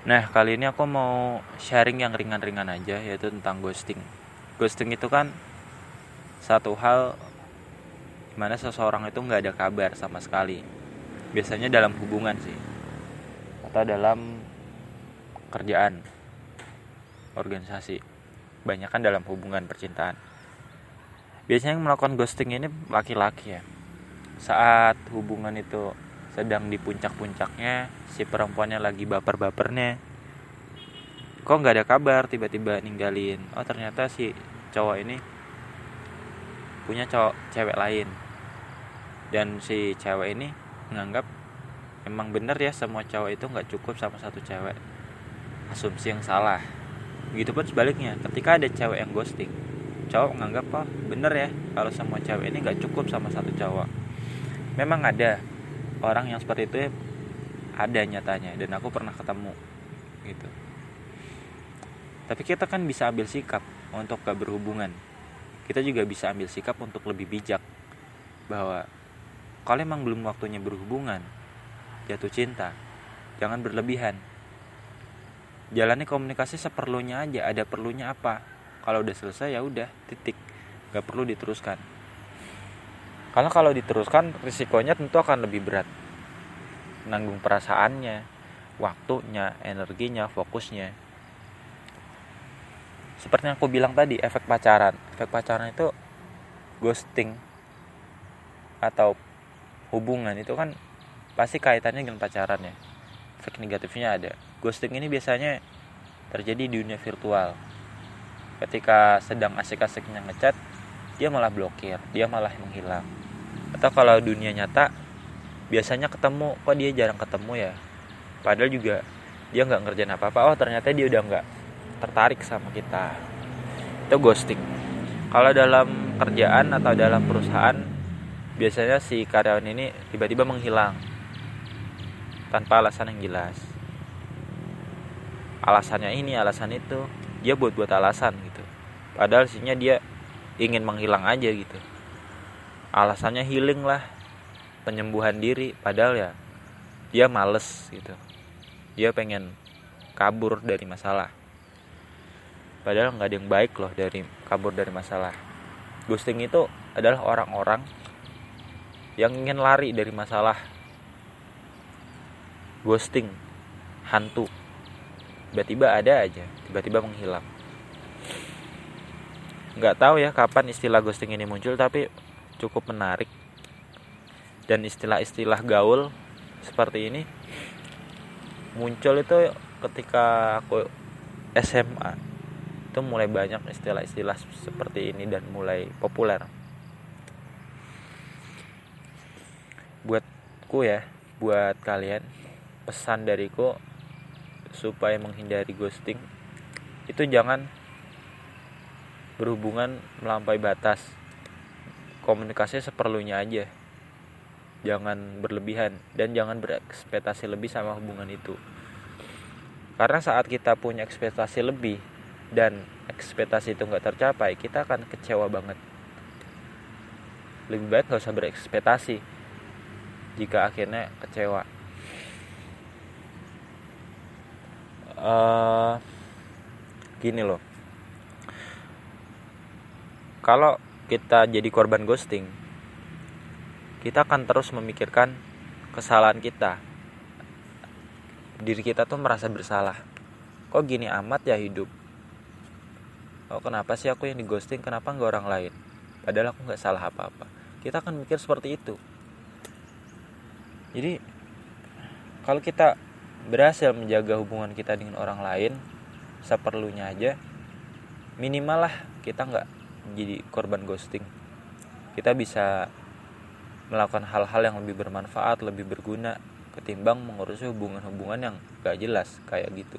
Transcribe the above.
Nah, kali ini aku mau sharing yang ringan-ringan aja, yaitu tentang ghosting. Ghosting itu kan satu hal di mana seseorang itu nggak ada kabar sama sekali. Biasanya dalam hubungan sih, atau dalam kerjaan, organisasi. Banyak kan dalam hubungan percintaan. Biasanya yang melakukan ghosting ini laki-laki ya. Saat hubungan itu sedang di puncak-puncaknya si perempuannya lagi baper-bapernya. Kok nggak ada kabar tiba-tiba ninggalin? Oh ternyata si cowok ini punya cowok cewek lain. Dan si cewek ini menganggap emang bener ya semua cowok itu nggak cukup sama satu cewek. Asumsi yang salah. Begitu pun sebaliknya ketika ada cewek yang ghosting cowok menganggap oh bener ya kalau semua cewek ini nggak cukup sama satu cowok. Memang ada orang yang seperti itu ya ada nyatanya dan aku pernah ketemu gitu. Tapi kita kan bisa ambil sikap untuk gak berhubungan kita juga bisa ambil sikap untuk lebih bijak bahwa kalau emang belum waktunya berhubungan jatuh cinta jangan berlebihan. Jalani komunikasi seperlunya aja ada perlunya apa? Kalau udah selesai ya udah titik. Gak perlu diteruskan karena kalau diteruskan risikonya tentu akan lebih berat. Nanggung perasaannya waktunya energinya fokusnya. Seperti yang aku bilang tadi efek pacaran. Efek pacaran itu ghosting atau hubungan. Itu kan pasti kaitannya dengan pacaran ya. Efek negatifnya ada. Ghosting ini biasanya terjadi di dunia virtual. Ketika sedang asik-asiknya ngechat dia malah blokir dia malah menghilang atau kalau dunia nyata biasanya ketemu kok dia jarang ketemu ya? Padahal juga dia nggak ngerjain apa apa oh ternyata dia udah nggak tertarik sama kita. Itu ghosting. Kalau dalam kerjaan atau dalam perusahaan biasanya si karyawan ini tiba-tiba menghilang. Tanpa alasan yang jelas. Alasannya ini alasan itu. Dia buat buat alasan gitu. Padahal sihnya dia ingin menghilang aja gitu. Alasannya healing lah penyembuhan diri. Padahal ya dia males gitu. Dia pengen kabur dari masalah. Padahal nggak ada yang baik loh dari kabur dari masalah. Ghosting itu adalah orang-orang yang ingin lari dari masalah. Ghosting hantu. Tiba-tiba ada aja tiba-tiba menghilang nggak tahu ya kapan istilah ghosting ini muncul tapi cukup menarik. Dan istilah-istilah gaul seperti ini muncul itu ketika aku SMA itu mulai banyak istilah-istilah seperti ini dan mulai populer. Buatku ya buat kalian pesan dariku supaya menghindari ghosting itu jangan berhubungan melampaui batas. Komunikasi seperlunya aja. Jangan berlebihan dan jangan berekspektasi lebih sama hubungan itu. Karena saat kita punya ekspektasi lebih dan ekspektasi itu nggak tercapai kita akan kecewa banget. Lebih baik nggak usah berekspektasi jika akhirnya kecewa. Uh, gini loh kalau kita jadi korban ghosting kita akan terus memikirkan kesalahan kita. Diri kita tuh merasa bersalah. Kok gini amat ya hidup? Oh kenapa sih aku yang di ghosting kenapa nggak orang lain? Padahal aku nggak salah apa-apa. Kita akan mikir seperti itu. Jadi kalau kita berhasil menjaga hubungan kita dengan orang lain seperlunya aja minimal lah kita nggak jadi korban ghosting. Kita bisa melakukan hal-hal yang lebih bermanfaat lebih berguna ketimbang mengurusi hubungan-hubungan yang gak jelas kayak gitu